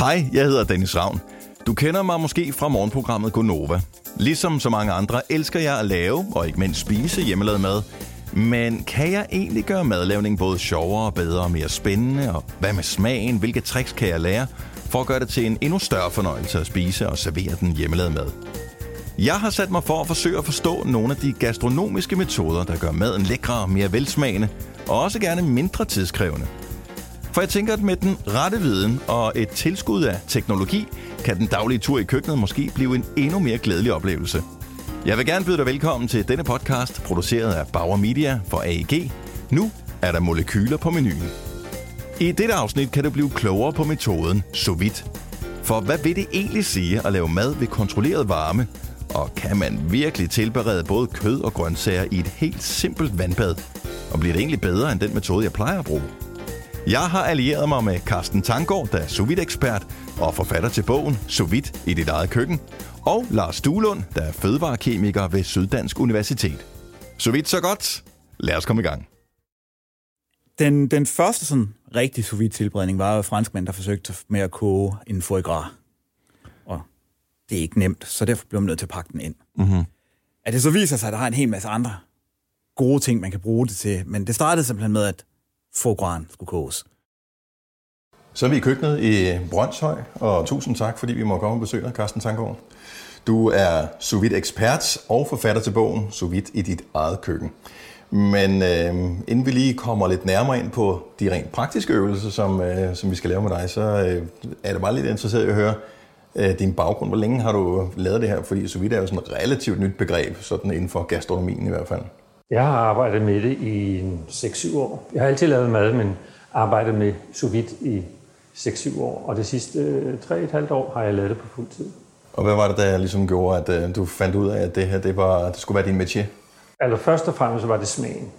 Hej, jeg hedder Dennis Ravn. Du kender mig måske fra morgenprogrammet Gonova. Ligesom så mange andre elsker jeg at lave, og ikke mindst spise hjemmelavet mad. Men kan jeg egentlig gøre madlavning både sjovere, bedre og mere spændende? Og hvad med smagen? Hvilke tricks kan jeg lære for at gøre det til en endnu større fornøjelse at spise og servere den hjemmelavet mad? Jeg har sat mig for at forsøge at forstå nogle af de gastronomiske metoder, der gør maden lækre og mere velsmagende, og også gerne mindre tidskrævende. For jeg tænker, at med den rette viden og et tilskud af teknologi, kan den daglige tur i køkkenet måske blive en endnu mere glædelig oplevelse. Jeg vil gerne byde dig velkommen til denne podcast, produceret af Bauer Media for AEG. Nu er der molekyler på menuen. I dette afsnit kan du blive klogere på metoden sous vide. For hvad vil det egentlig sige at lave mad ved kontrolleret varme? Og kan man virkelig tilberede både kød og grøntsager i et helt simpelt vandbad? Og bliver det egentlig bedre end den metode, jeg plejer at bruge? Jeg har allieret mig med Carsten Tangård, der er sous ekspert og forfatter til bogen Sous vide i dit eget køkken, og Lars Duelund, der er fødevarekemiker ved Syddansk Universitet. Så vidt så godt. Lad os komme i gang. Den, den første sådan rigtig sous vide tilberedning var jo franskmænd, der forsøgte med at koge en foie gras. Og det er ikke nemt, så derfor bliver man nødt til at pakke den ind. Mm-hmm. At det så viser sig, at der har en hel masse andre gode ting, man kan bruge det til. Men det startede simpelthen med, at foie skulle koges. Så er vi i køkkenet i Brøndshøj, og tusind tak, fordi vi må komme og besøge dig, Carsten Tangård. Du er sous vide ekspert og forfatter til bogen Sous vide i dit eget køkken. Men øh, inden vi lige kommer lidt nærmere ind på de rent praktiske øvelser, som, øh, som vi skal lave med dig, så øh, er det bare lidt interesseret i at høre øh, din baggrund. Hvor længe har du lavet det her? Fordi sous vide er jo sådan et relativt nyt begreb, sådan inden for gastronomien i hvert fald. Jeg har arbejdet med det i 6-7 år. Jeg har altid lavet mad, men arbejdet med sous vide i 6-7 år. Og det sidste 3,5 år har jeg lavet det på fuld tid. Og hvad var det, der ligesom gjorde, at uh, du fandt ud af, at det her det var, det skulle være din métier? Altså først og fremmest var det smagen.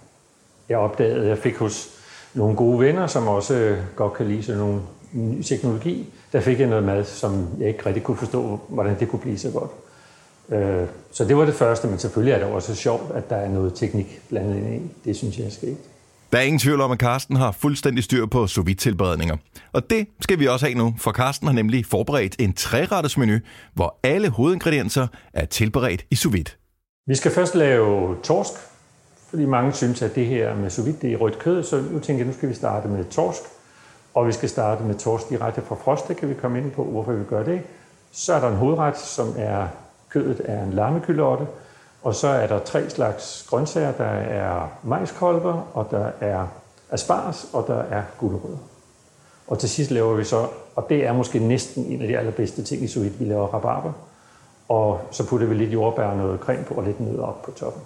Jeg opdagede, at jeg fik hos nogle gode venner, som også godt kan lide sådan nogle ny teknologi. Der fik jeg noget mad, som jeg ikke rigtig kunne forstå, hvordan det kunne blive så godt. Så det var det første, men selvfølgelig er det også sjovt, at der er noget teknik blandet ind i. Det synes jeg er sket. Der er ingen tvivl om, at Karsten har fuldstændig styr på sous vide tilberedninger. Og det skal vi også have nu, for Karsten har nemlig forberedt en træretters menu, hvor alle hovedingredienser er tilberedt i sous vide. Vi skal først lave torsk, fordi mange synes, at det her med sous vide, det er rødt kød, så nu tænker jeg, nu skal vi starte med torsk. Og vi skal starte med torsk direkte fra frost, det kan vi komme ind på, hvorfor vi gør det. Så er der en hovedret, som er kødet er en lammekyllotte, og så er der tre slags grøntsager. Der er majskolber, og der er asparges, og der er gulerødder. Og til sidst laver vi så, og det er måske næsten en af de allerbedste ting i vide, vi laver rabarber. Og så putter vi lidt jordbær og noget creme på, og lidt nødder op på toppen.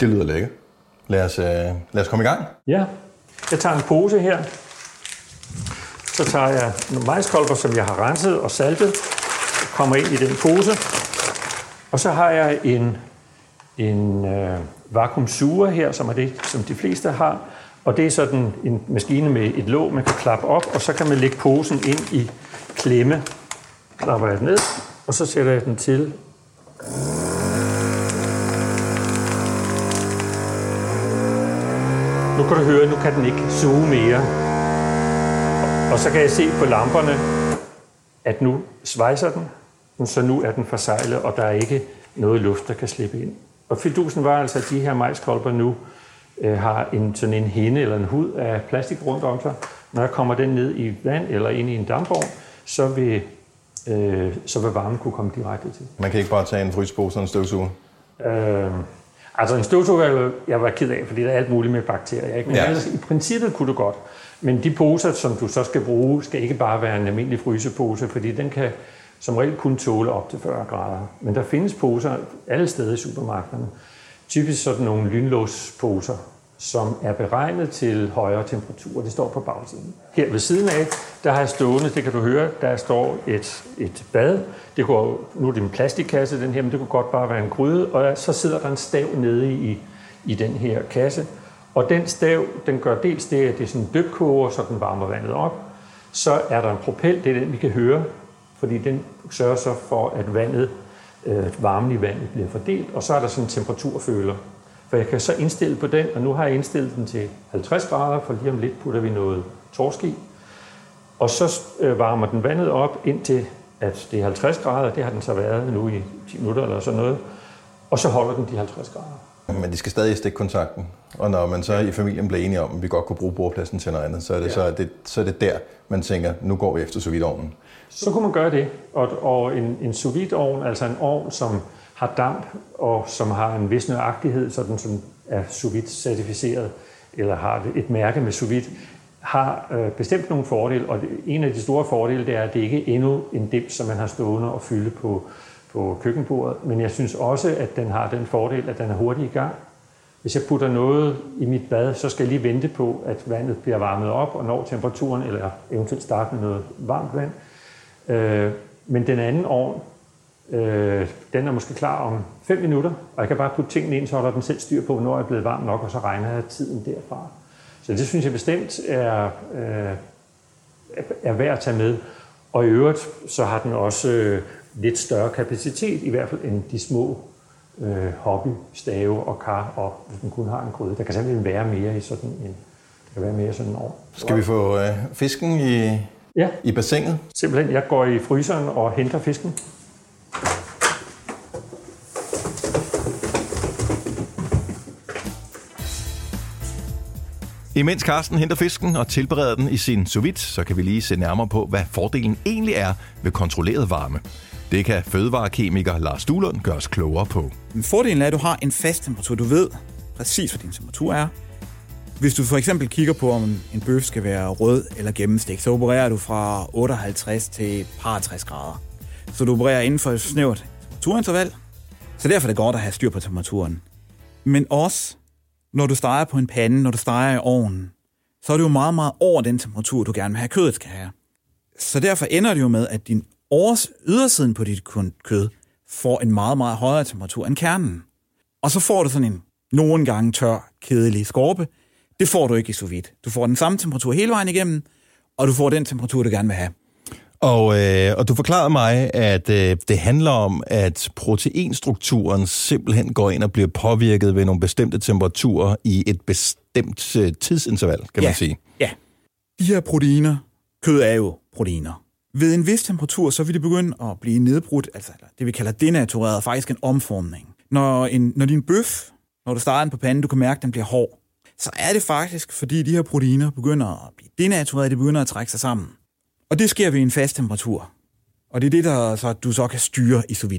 Det lyder lækkert. Lad os, øh, lad os komme i gang. Ja, jeg tager en pose her. Så tager jeg nogle majskolber, som jeg har renset og saltet, kommer ind i den pose. Og så har jeg en, en øh, vakuumsuger her, som er det, som de fleste har. Og det er sådan en maskine med et låg, man kan klappe op, og så kan man lægge posen ind i klemme. Klapper jeg den ned, og så sætter jeg den til. Nu kan du høre, nu kan den ikke suge mere. Og så kan jeg se på lamperne, at nu svejser den, så nu er den forsejlet, og der er ikke noget luft, der kan slippe ind. Og fidusen var altså, at de her majskolber nu øh, har en, sådan en hinde eller en hud af plastik rundt om sig. Når jeg kommer den ned i vand eller ind i en dampvogn, så vil, øh, så vil varmen kunne komme direkte til. Man kan ikke bare tage en frysepose og en støvsuger? Øh, altså en støvsuger, jeg var ked af, fordi der er alt muligt med bakterier. Ikke? Men ja. altså, i princippet kunne du godt. Men de poser, som du så skal bruge, skal ikke bare være en almindelig frysepose, fordi den kan som regel kun tåle op til 40 grader. Men der findes poser alle steder i supermarkederne. Typisk sådan nogle lynlåsposer, som er beregnet til højere temperaturer. Det står på bagsiden. Her ved siden af, der har jeg stående, det kan du høre, der står et, et bad. Det kunne, nu er det en plastikkasse, den her, men det kunne godt bare være en gryde. Og så sidder der en stav nede i, i den her kasse. Og den stav, den gør dels det, at det er sådan en dybkoger, så den varmer vandet op. Så er der en propel, det er den, vi kan høre, fordi den sørger så for, at vandet, øh, varmen i vandet bliver fordelt, og så er der sådan en temperaturføler. For jeg kan så indstille på den, og nu har jeg indstillet den til 50 grader, for lige om lidt putter vi noget torsk i. Og så øh, varmer den vandet op indtil at det er 50 grader. Det har den så været nu i 10 minutter eller sådan noget. Og så holder den de 50 grader. Men de skal stadig stikke kontakten. Og når man så i familien bliver enige om, at vi godt kunne bruge bordpladsen til noget andet, så er det, ja. så, er det, så er det der, man tænker, nu går vi efter sous. Så kunne man gøre det. Og, og en, en sous ovn, altså en ovn, som har damp og som har en vis nøjagtighed, sådan som er sous certificeret, eller har et mærke med sous har øh, bestemt nogle fordele, og en af de store fordele, det er, at det ikke er endnu en dims, som man har stående og fylde på, på køkkenbordet, men jeg synes også, at den har den fordel, at den er hurtig i gang. Hvis jeg putter noget i mit bad, så skal jeg lige vente på, at vandet bliver varmet op og når temperaturen, eller eventuelt starte med noget varmt vand. Øh, men den anden ovn, øh, den er måske klar om 5 minutter, og jeg kan bare putte tingene ind, så holder den selv styr på, hvornår jeg er blevet varm nok, og så regner jeg tiden derfra. Så det synes jeg bestemt er, øh, er værd at tage med. Og i øvrigt, så har den også øh, lidt større kapacitet, i hvert fald end de små øh, hobby, stave og kar, og hvis man kun har en gryde. Der kan simpelthen være mere i sådan en, der kan være mere sådan en år. Skal vi få øh, fisken i, ja. i bassinet? Simpelthen, jeg går i fryseren og henter fisken. Imens Carsten henter fisken og tilbereder den i sin sous vide, så kan vi lige se nærmere på, hvad fordelen egentlig er ved kontrolleret varme. Det kan fødevarekemiker Lars Duhlund gøre os klogere på. Fordelen er, at du har en fast temperatur. Du ved præcis, hvad din temperatur er. Hvis du for eksempel kigger på, om en bøf skal være rød eller gennemstegt, så opererer du fra 58 til 60 grader. Så du opererer inden for et snævert temperaturinterval. Så derfor er det godt at have styr på temperaturen. Men også, når du steger på en pande, når du steger i ovnen, så er det jo meget, meget over den temperatur, du gerne vil have kødet skal have. Så derfor ender det jo med, at din års ydersiden på dit kød får en meget, meget højere temperatur end kernen. Og så får du sådan en nogle gange tør, kedelig skorpe. Det får du ikke i sous vide. Du får den samme temperatur hele vejen igennem, og du får den temperatur, du gerne vil have. Og, øh, og du forklarede mig, at øh, det handler om, at proteinstrukturen simpelthen går ind og bliver påvirket ved nogle bestemte temperaturer i et bestemt øh, tidsinterval, kan ja. man sige. Ja. De her proteiner, kød er jo proteiner. Ved en vis temperatur, så vil det begynde at blive nedbrudt, altså det vi kalder denatureret, faktisk en omformning. Når, en, når din bøf, når du starter den på panden, du kan mærke, at den bliver hård, så er det faktisk, fordi de her proteiner begynder at blive denatureret, de begynder at trække sig sammen. Og det sker ved en fast temperatur. Og det er det, der så, du så kan styre i sous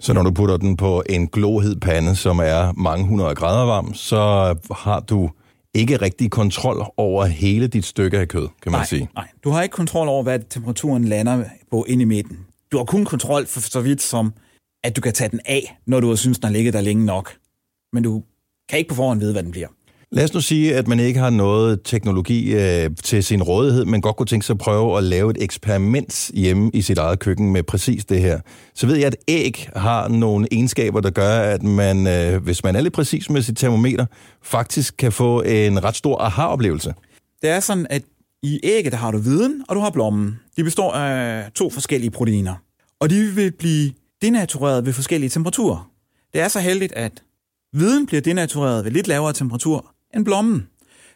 Så når du putter den på en glohed pande, som er mange hundrede grader varm, så har du ikke rigtig kontrol over hele dit stykke af kød, kan man nej, sige. Nej, du har ikke kontrol over, hvad temperaturen lander på inde i midten. Du har kun kontrol for så vidt som, at du kan tage den af, når du synes, den har ligget der længe nok. Men du kan ikke på forhånd vide, hvad den bliver. Lad os nu sige, at man ikke har noget teknologi øh, til sin rådighed, men godt kunne tænke sig at prøve at lave et eksperiment hjemme i sit eget køkken med præcis det her. Så ved jeg, at æg har nogle egenskaber, der gør, at man, øh, hvis man er lidt præcis med sit termometer, faktisk kan få en ret stor aha-oplevelse. Det er sådan, at i ægget der har du viden, og du har blommen. De består af to forskellige proteiner. Og de vil blive denatureret ved forskellige temperaturer. Det er så heldigt, at viden bliver denatureret ved lidt lavere temperatur, end blommen.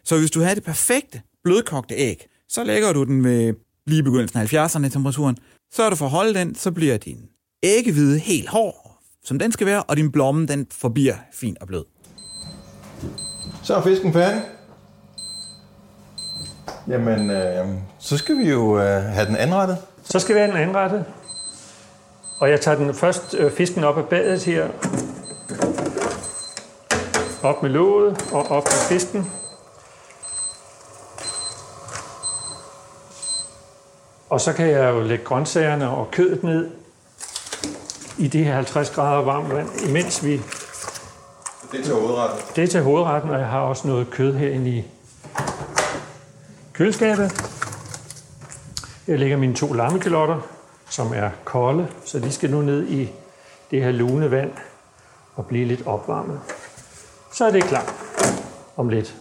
Så hvis du har det perfekte blødkogte æg, så lægger du den ved lige begyndelsen af 70'erne temperaturen. Så er du for at holde den, så bliver din æggehvide helt hård, som den skal være, og din blomme, den forbier fin og blød. Så er fisken færdig. Jamen, øh, så skal vi jo øh, have den anrettet. Så skal vi have den anrettet. Og jeg tager den først øh, fisken op af badet her, op med låget og op med fisken. Og så kan jeg jo lægge grøntsagerne og kødet ned i det her 50 grader varmt vand, imens vi... Det er til hovedretten? Det er til hovedretten, og jeg har også noget kød herinde i køleskabet. Jeg lægger mine to lammekilotter, som er kolde, så de skal nu ned i det her lune vand og blive lidt opvarmet så er det klar om lidt.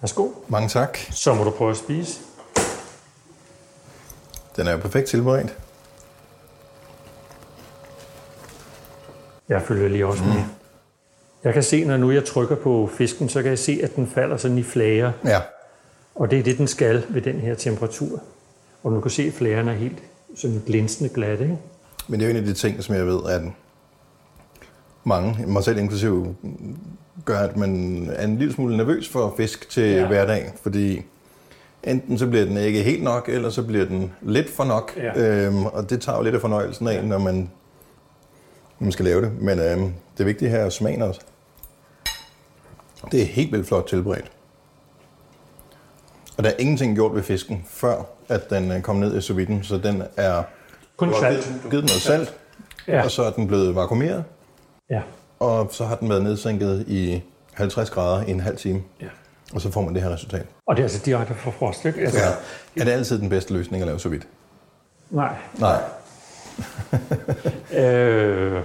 Værsgo. Mange tak. Så må du prøve at spise. Den er jo perfekt tilberedt. Jeg følger lige også med. Mm. Jeg kan se, når nu jeg trykker på fisken, så kan jeg se, at den falder sådan i flager. Ja. Og det er det, den skal ved den her temperatur. Og du kan se, at flagerne er helt sådan glinsende glatte. Ikke? Men det er jo en af de ting, som jeg ved, at mange, mig selv inklusive, gør, at man er en lille smule nervøs for fisk til ja. hverdag, fordi enten så bliver den ikke helt nok, eller så bliver den lidt for nok, ja. øhm, og det tager jo lidt af fornøjelsen af, når man, når man skal lave det. Men øhm, det vigtige her er smagen også. Det er helt vildt flot tilberedt. Og der er ingenting gjort ved fisken, før at den øh, kom ned i sous så den er... Kun salt. Givet noget salt, ja. og så er den blevet vakuumeret. Ja. Og så har den været nedsænket i 50 grader i en halv time. ja. Og så får man det her resultat. Og det er altså direkte fra frost, ikke? Altså, Ja. Er det altid den bedste løsning at lave sous vide? Nej. Nej. Øh,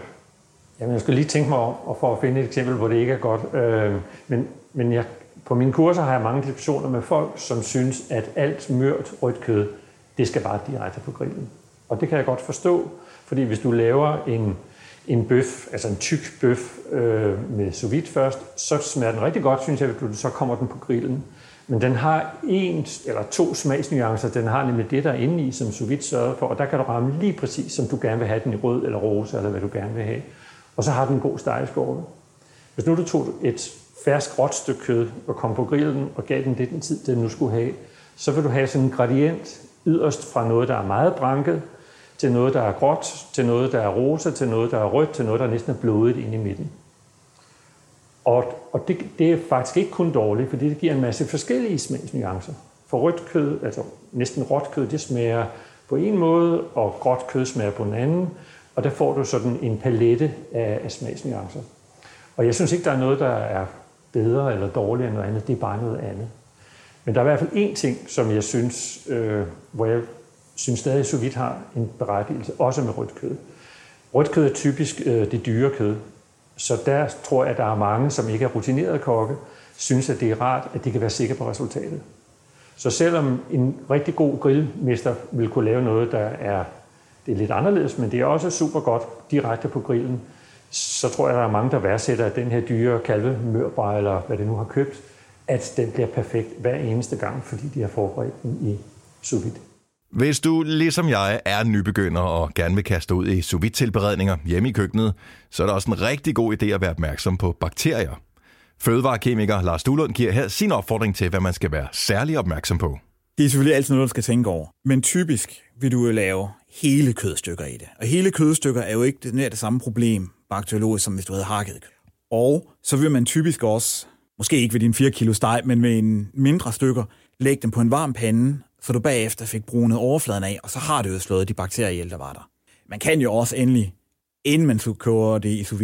jamen, jeg skulle lige tænke mig om, og for at finde et eksempel, hvor det ikke er godt. Øh, men men jeg, på mine kurser har jeg mange diskussioner med folk, som synes, at alt mørt rødt kød, det skal bare direkte på grillen. Og det kan jeg godt forstå, fordi hvis du laver en, en bøf, altså en tyk bøf øh, med sous vide først, så smager den rigtig godt, synes jeg, hvis du så kommer den på grillen. Men den har en eller to smagsnuancer. Den har nemlig det, der er inde i, som sous vide sørger for, og der kan du ramme lige præcis, som du gerne vil have den i rød eller rosa, eller hvad du gerne vil have. Og så har den en god stegeskorpe. Hvis nu du tog et fersk råt stykke kød og kom på grillen og gav den det den tid, den nu skulle have, så vil du have sådan en gradient yderst fra noget, der er meget branket, til noget, der er gråt, til noget, der er rosa, til noget, der er rødt, til noget, der næsten er blodet inde i midten. Og, og det, det er faktisk ikke kun dårligt, fordi det giver en masse forskellige smagsnuancer. For rødt kød, altså næsten råt kød, det smager på en måde, og gråt kød smager på en anden. Og der får du sådan en palette af, af smagsnuancer. Og jeg synes ikke, der er noget, der er bedre eller dårligere end noget andet. Det er bare noget andet. Men der er i hvert fald én ting, som jeg synes, øh, hvor jeg synes stadig, så vidt har en berettigelse, også med rødt kød. Rødt kød er typisk øh, det dyre kød. Så der tror jeg, at der er mange, som ikke er rutinerede kokke, synes, at det er rart, at de kan være sikre på resultatet. Så selvom en rigtig god grillmester vil kunne lave noget, der er, det er lidt anderledes, men det er også super godt direkte på grillen, så tror jeg, at der er mange, der værdsætter, at den her dyre kalvemørbræ, eller hvad det nu har købt, at den bliver perfekt hver eneste gang, fordi de har forberedt den i sous vide. Hvis du, ligesom jeg, er nybegynder og gerne vil kaste ud i sous vide tilberedninger hjemme i køkkenet, så er det også en rigtig god idé at være opmærksom på bakterier. Fødevarekemiker Lars Duhlund giver her sin opfordring til, hvad man skal være særlig opmærksom på. Det er selvfølgelig altid noget, du skal tænke over. Men typisk vil du jo lave hele kødstykker i det. Og hele kødstykker er jo ikke det, nær det samme problem bakteriologisk, som hvis du havde hakket kød. Og så vil man typisk også, måske ikke ved din 4 kilo steg, men med en mindre stykker, lægge dem på en varm pande, så du bagefter fik brunet overfladen af, og så har du jo slået de bakterier ihjel, der var der. Man kan jo også endelig, inden man kører det i sous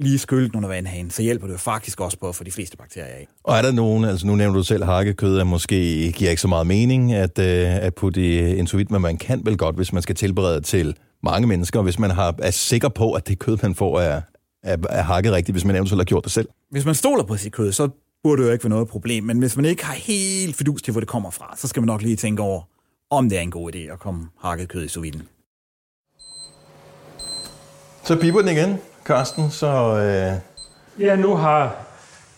lige skylde under vandhanen, så hjælper det jo faktisk også på at få de fleste bakterier af. Og er der nogen, altså nu nævner du selv hakkekød, at måske giver ikke så meget mening at, øh, at putte i en sous men man kan vel godt, hvis man skal tilberede til mange mennesker, hvis man har, er sikker på, at det kød, man får, er, er, er hakket rigtigt, hvis man eventuelt har gjort det selv. Hvis man stoler på sit kød, så burde jo ikke være noget problem. Men hvis man ikke har helt fidus til, hvor det kommer fra, så skal man nok lige tænke over, om det er en god idé at komme hakket kød i sous viden. Så piper den igen, Karsten, så... Øh, Ja, nu har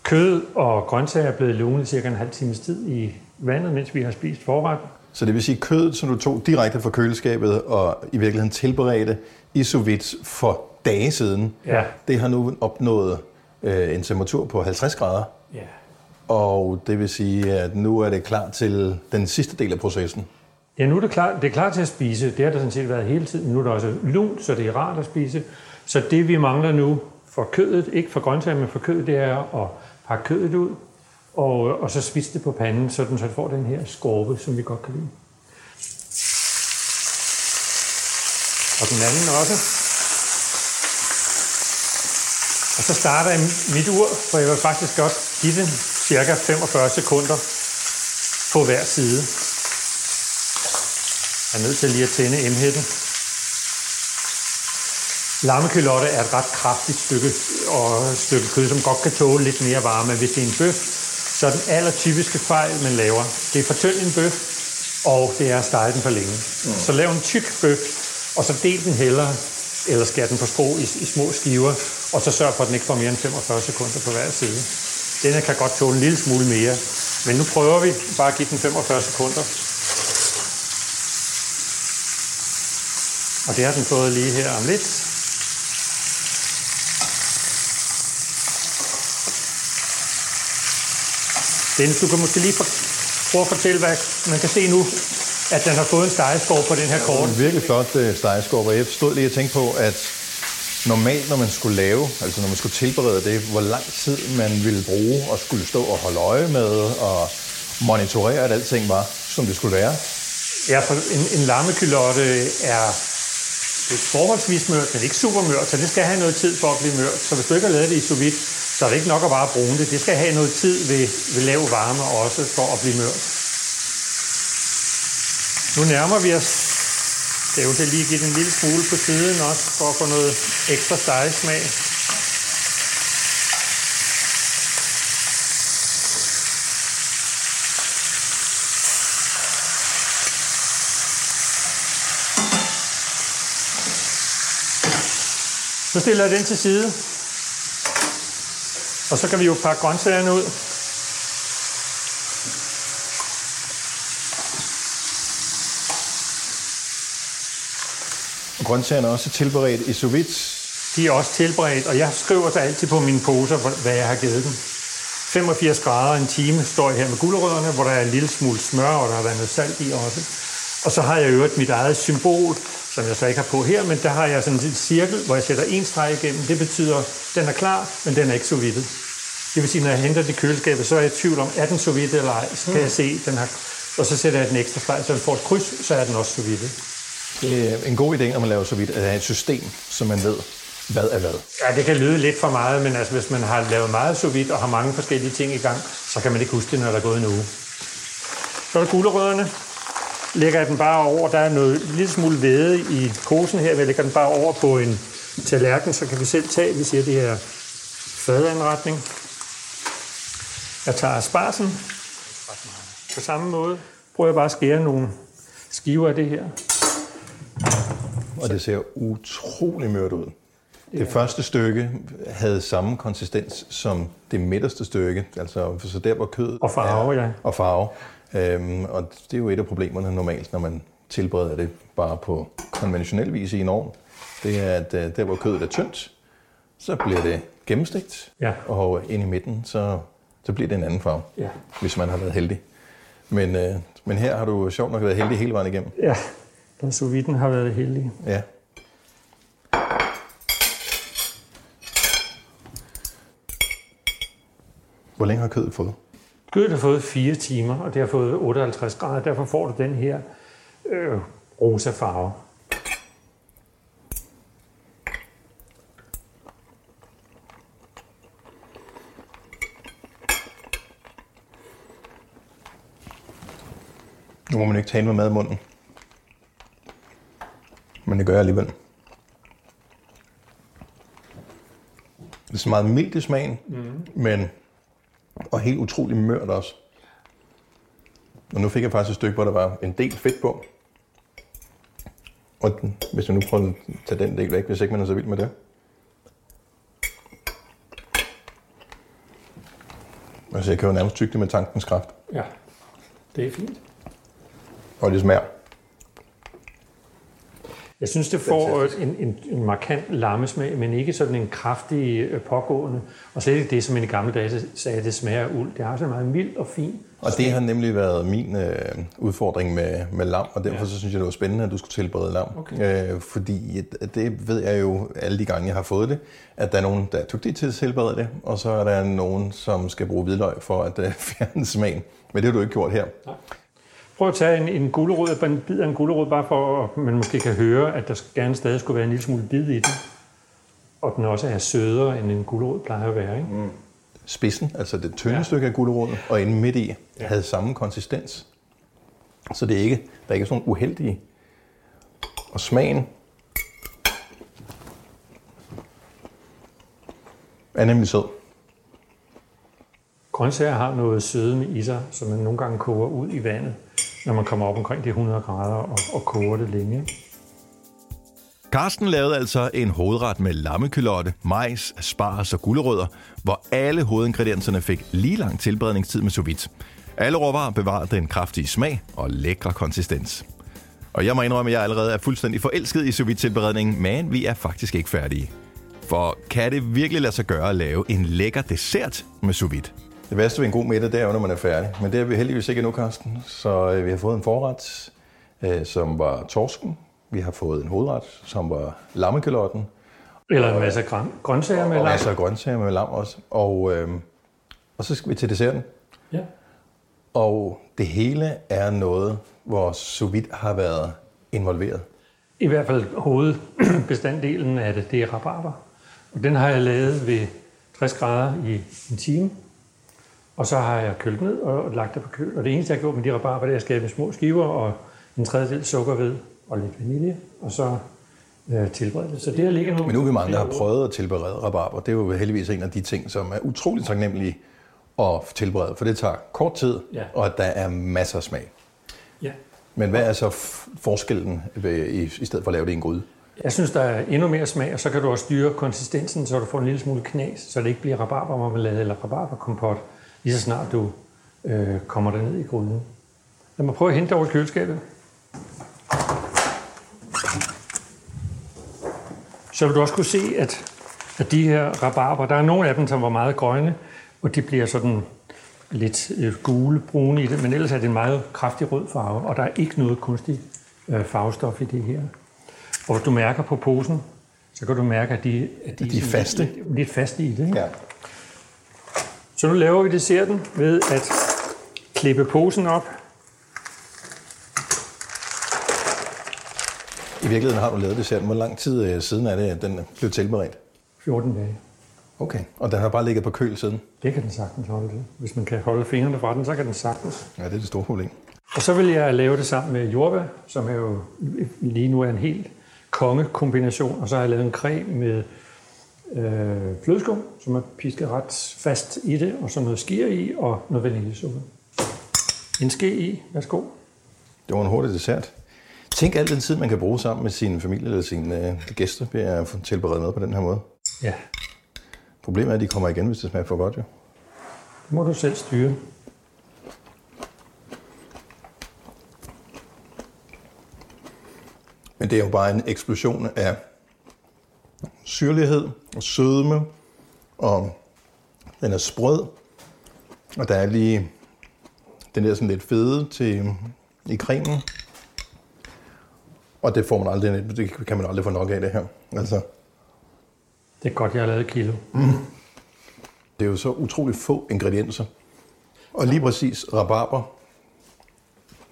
kød og grøntsager blevet lunet cirka en halv times tid i vandet, mens vi har spist forret. så det vil sige kødet, som du tog direkte fra køleskabet og i virkeligheden tilberedte i sous for dage siden, Ja. det har nu opnået øh, en temperatur på 50 grader. Ja. Og det vil sige, at nu er det klar til den sidste del af processen. Ja, nu er det klar, det er klar til at spise. Det har der sådan set været hele tiden. Nu er det også lunt, så det er rart at spise. Så det vi mangler nu for kødet, ikke for grøntsager, men for kødet, det er at pakke kødet ud, og, og så spise det på panden, så den så får den her skorpe, som vi godt kan lide. Og den anden også. Og så starter jeg mit ur, for jeg vil faktisk godt give den cirka 45 sekunder på hver side. Jeg er nødt til lige at tænde emhætten. Lammekylotte er et ret kraftigt stykke, og et stykke kød, som godt kan tåle lidt mere varme. Hvis det er en bøf, så er den allertypiske fejl, man laver, det er for tynd en bøf, og det er at stege den for længe. Mm. Så lav en tyk bøf, og så del den hellere eller skære den på skrå i, i små skiver, og så sørg for, at den ikke får mere end 45 sekunder på hver side. Denne kan godt tåle en lille smule mere, men nu prøver vi bare at give den 45 sekunder. Og det har den fået lige her om lidt. Dennis, du kan måske lige for, prøve at fortælle, hvad man kan se nu, at den har fået en stegeskår på den her kort. En virkelig flot uh, stegeskår, og jeg stod lige og tænkte på, at normalt, når man skulle lave, altså når man skulle tilberede det, hvor lang tid man ville bruge og skulle stå og holde øje med og monitorere, at alting var, som det skulle være. Ja, for en, en lammekylotte er et forholdsvis mørt, men ikke super mørt, så det skal have noget tid for at blive mørt. Så hvis du ikke har lavet det i sous vide, så er det ikke nok at bare bruge det. Det skal have noget tid ved, ved lav varme også for at blive mørt. Nu nærmer vi os. Det er jo til lige give den en lille smule på siden også, for at få noget ekstra stegesmag. Så stiller jeg den til side. Og så kan vi jo pakke grøntsagerne ud. grøntsagerne er også tilberedt i sous vide. De er også tilberedt, og jeg skriver så altid på mine poser, hvad jeg har givet dem. 85 grader en time står jeg her med gulerødderne, hvor der er en lille smule smør, og der har været noget salt i også. Og så har jeg øvrigt mit eget symbol, som jeg så ikke har på her, men der har jeg sådan en cirkel, hvor jeg sætter en streg igennem. Det betyder, at den er klar, men den er ikke sous vide. Det vil sige, når jeg henter det køleskabet, så er jeg i tvivl om, er den sous vide eller ej. Så kan mm. jeg se, den har, og så sætter jeg den ekstra streg, så den får et kryds, så er den også sous vide. Det er en god idé, når man laver så vidt, at have et system, så man ved, hvad er hvad. Ja, det kan lyde lidt for meget, men altså, hvis man har lavet meget så vidt og har mange forskellige ting i gang, så kan man ikke huske det, når der er gået en uge. Så er der gulerødderne. Lægger jeg den bare over. Der er noget lille smule væde i posen her. Vi lægger den bare over på en tallerken, så kan vi selv tage, vi siger, det her fadanretning. Jeg tager asparsen på samme måde. Prøver jeg bare at skære nogle skiver af det her. Og det ser utrolig mørt ud. Det første stykke havde samme konsistens som det midterste stykke, altså så der hvor kødet Og farve, er, ja. Og farve. Øhm, og det er jo et af problemerne normalt, når man tilbereder det bare på konventionel vis i en ovn. Det er, at øh, der hvor kødet er tyndt, så bliver det gennemstegt, Ja. og ind i midten, så, så bliver det en anden farve, Ja. hvis man har været heldig. Men, øh, men her har du sjovt nok været heldig hele vejen igennem. Ja, den sous har været heldig. Ja. Hvor længe har kødet fået? Kødet har fået 4 timer, og det har fået 58 grader. Derfor får du den her øh, rosa farve. Nu må man ikke tale med mad i munden. Men det gør jeg alligevel. Det er så meget mildt i smagen, mm. men og helt utrolig mørt også. Og nu fik jeg faktisk et stykke, hvor der var en del fedt på. Og den- hvis jeg nu prøver at tage den del væk, hvis ikke man er så vild med det. Altså, jeg kan jo nærmest tygge det med tankens kraft. Ja, det er fint. Og det smager. Jeg synes, det får en, en, en markant lammesmag, men ikke sådan en kraftig øh, pågående. Og slet ikke det, som man i gamle dage sagde, det smager af uld. Det har sådan en meget mild og fin. Og det har nemlig været min øh, udfordring med, med lam, og derfor ja. så synes jeg, det var spændende, at du skulle tilberede lam. Okay. Øh, fordi det ved jeg jo alle de gange, jeg har fået det, at der er nogen, der er dygtige til at tilberede det, og så er der nogen, som skal bruge hvidløg for at øh, fjerne smagen. Men det har du ikke gjort her. Prøv at tage en, en gulerod, en bid af en gulerod, bare for at man måske kan høre, at der gerne stadig skulle være en lille smule bid i den. Og den også er sødere, end en gulerod plejer at være. Ikke? Mm. Spidsen, altså det tynde ja. Stykke af guleroden, og inde midt i, ja. Havde samme konsistens. Så det er ikke, der er ikke sådan uheldige. Og smagen er nemlig sød. Grøntsager har noget sødme i sig, som man nogle gange koger ud i vandet, når man kommer op omkring de 100 grader og, og koger det længe. Karsten lavede altså en hovedret med lammekylotte, majs, asparges og gulerødder, hvor alle hovedingredienserne fik lige lang tilberedningstid med sous vide. Alle råvarer bevarer den kraftige smag og lækre konsistens. Og jeg må indrømme, at jeg allerede er fuldstændig forelsket i sous vide tilberedningen, men vi er faktisk ikke færdige. For kan det virkelig lade sig gøre at lave en lækker dessert med sous vide? Det værste ved en god middag, det er jo, når man er færdig. Men det er vi heldigvis ikke endnu, Karsten. Så øh, vi har fået en forret, øh, som var torsken. Vi har fået en hovedret, som var lammekalotten. Eller en masse grøn, grøntsager med Og lam. masser af grøntsager med lam også. Og, øh, og så skal vi til desserten. Ja. Og det hele er noget, hvor sous vide har været involveret. I hvert fald hovedbestanddelen af det, det er rabarber. Og den har jeg lavet ved 60 grader i en time. Og så har jeg kølt ned og lagt det på køl. Og det eneste, jeg har gjort med de rabarber, det er at skabe små skiver og en tredjedel sukkerved og lidt vanilje. Og så øh, tilberede det. Så det her ligger nu... Men nu er vi mange, der har prøvet at tilberede rabarber. Det er jo heldigvis en af de ting, som er utroligt taknemmelige at tilberede, for det tager kort tid, Ja. og at der er masser af smag. Ja. Men hvad er så forskellen ved, i, i stedet for at lave det i en gryde? Jeg synes, der er endnu mere smag, og så kan du også styre konsistensen, så du får en lille smule knas, så det ikke bliver rabarbermarmelade eller rabarberkompot, lige så snart du øh, kommer der ned i gryden. Lad mig prøve at hente over i køleskabet. Så vil du også kunne se, at, at de her rabarber, der er nogle af dem, som var meget grønne, og de bliver sådan lidt øh, gule, brune i det, men ellers er det en meget kraftig rød farve, og der er ikke noget kunstigt øh, farvestof i det her. Og hvis du mærker på posen, så kan du mærke, at de, at de er sådan faste. Lidt, lidt faste i det. Ikke? Ja. Så nu laver vi desserten ved at klippe posen op. I virkeligheden har du lavet desserten. Hvor lang tid øh, siden er det, at den blev tilberedt? 14 dage. Okay. Og den har bare ligget på køl siden? Det kan den sagtens holde det. Hvis man kan holde fingrene fra den, så kan den sagtens. Ja, det er det store problem. Og så vil jeg lave det sammen med jordbær, som er jo lige nu er en helt kongekombination. Og så har jeg lavet en creme med øh, flødeskum, som er pisket ret fast i det, og så noget skier i, og noget vaniljesuppe. En ske i, værsgo. Det var en hurtig dessert. Tænk al den tid, man kan bruge sammen med sin familie eller sine øh, gæster ved at få tilberedt mad på den her måde. Ja, Problemet er, at de kommer igen, hvis det smager for godt. Jo. det må du selv styre. Men det er jo bare en eksplosion af syrlighed og sødme, og den er sprød, og der er lige den der sådan lidt fede til i cremen. Og det får man aldrig, det kan man aldrig få nok af det her. Altså, Det er godt, jeg har lavet et kilo. det er jo så utroligt få ingredienser. Og lige præcis rabarber,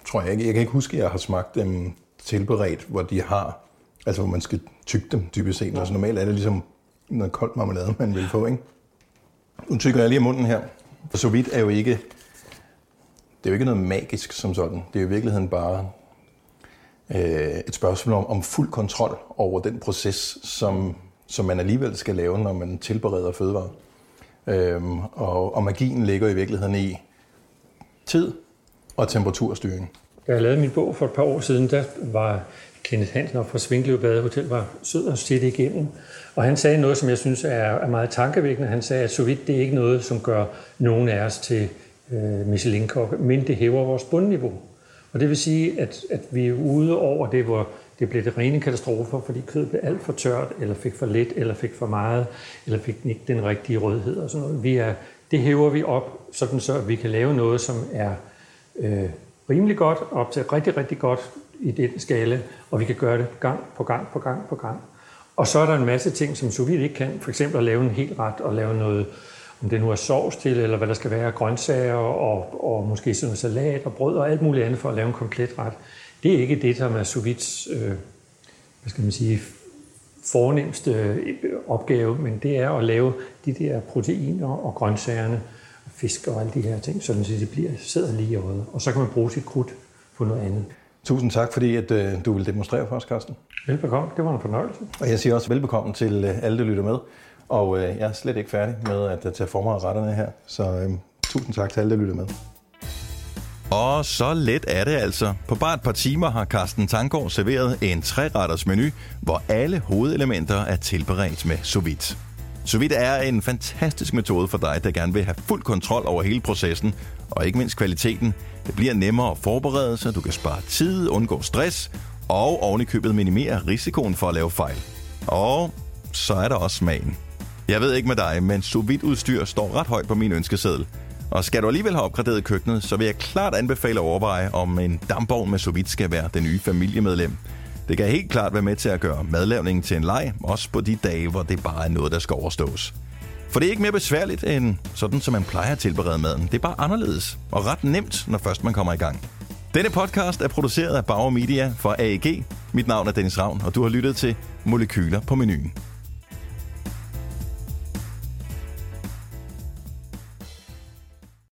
tror jeg ikke, jeg kan ikke huske, at jeg har smagt dem tilberedt, hvor de har, altså hvor man skal tygge dem typisk set. Altså normalt er det ligesom noget koldt marmelade, man vil få, ikke? Nu tykker jeg lige i munden her. For så vidt er jo ikke, det er jo ikke noget magisk som sådan. Det er jo i virkeligheden bare øh, et spørgsmål om, om fuld kontrol over den proces, som, som man alligevel skal lave, når man tilbereder fødevarer. Øhm, og, og magien ligger i virkeligheden i tid og temperaturstyring. Da jeg lavede min bog for et par år siden, der var Kenneth Hansen op fra Svinkløv Badehotel var sød og sætte igennem. Og han sagde noget, som jeg synes er, er meget tankevækkende. Han sagde, at så vidt det er ikke noget, som gør nogen af os til øh, Michelin-kokke, men det hæver vores bundniveau. Og det vil sige, at, at vi er ude over det, hvor det blev det rene katastrofer, fordi kødet blev alt for tørt, eller fik for lidt, eller fik for meget, eller fik ikke den rigtige rødhed og sådan noget. Vi er, det hæver vi op, sådan så vi kan lave noget, som er øh, rimelig godt, op til rigtig, rigtig godt i den skala, og vi kan gøre det gang på gang på gang på gang. Og så er der en masse ting, som sous vide ikke kan. For eksempel at lave en hel ret og lave noget, om det nu er sovs til, eller hvad der skal være, grøntsager og, og måske sådan noget salat og brød og alt muligt andet for at lave en komplet ret. Det er ikke det, som er sous øh, hvad skal man sige, fornemmeste øh, opgave, men det er at lave de der proteiner og grøntsagerne, fisk og alle de her ting, sådan så det bliver, sidder lige i øjet. Og så kan man bruge sit krudt på noget andet. Tusind tak, fordi at, øh, du vil demonstrere for os, Carsten. Velbekomme, det var en fornøjelse. Og jeg siger også velbekomme til øh, alle, der lytter med. Og øh, jeg er slet ikke færdig med at øh, tage for mig af retterne her. Så øh, tusind tak til alle, der lytter med. Og så let er det altså. På bare et par timer har Carsten Tangård serveret en tre-retters menu, hvor alle hovedelementer er tilberedt med sous vide. Sous vide er en fantastisk metode for dig, der gerne vil have fuld kontrol over hele processen, og ikke mindst kvaliteten. Det bliver nemmere at forberede sig, du kan spare tid, undgå stress, og ovenikøbet minimere risikoen for at lave fejl. Og så er der også smagen. Jeg ved ikke med dig, men sous vide udstyr står ret højt på min ønskeseddel. Og skal du alligevel have opgraderet køkkenet, så vil jeg klart anbefale at overveje, om en dampvogn med sous vide skal være det nye familiemedlem. Det kan helt klart være med til at gøre madlavningen til en leg, også på de dage, hvor det bare er noget, der skal overstås. For det er ikke mere besværligt end sådan, som man plejer at tilberede maden. Det er bare anderledes og ret nemt, når først man kommer i gang. Denne podcast er produceret af Bauer Media for AEG. Mit navn er Dennis Ravn, og du har lyttet til Molekyler på menuen.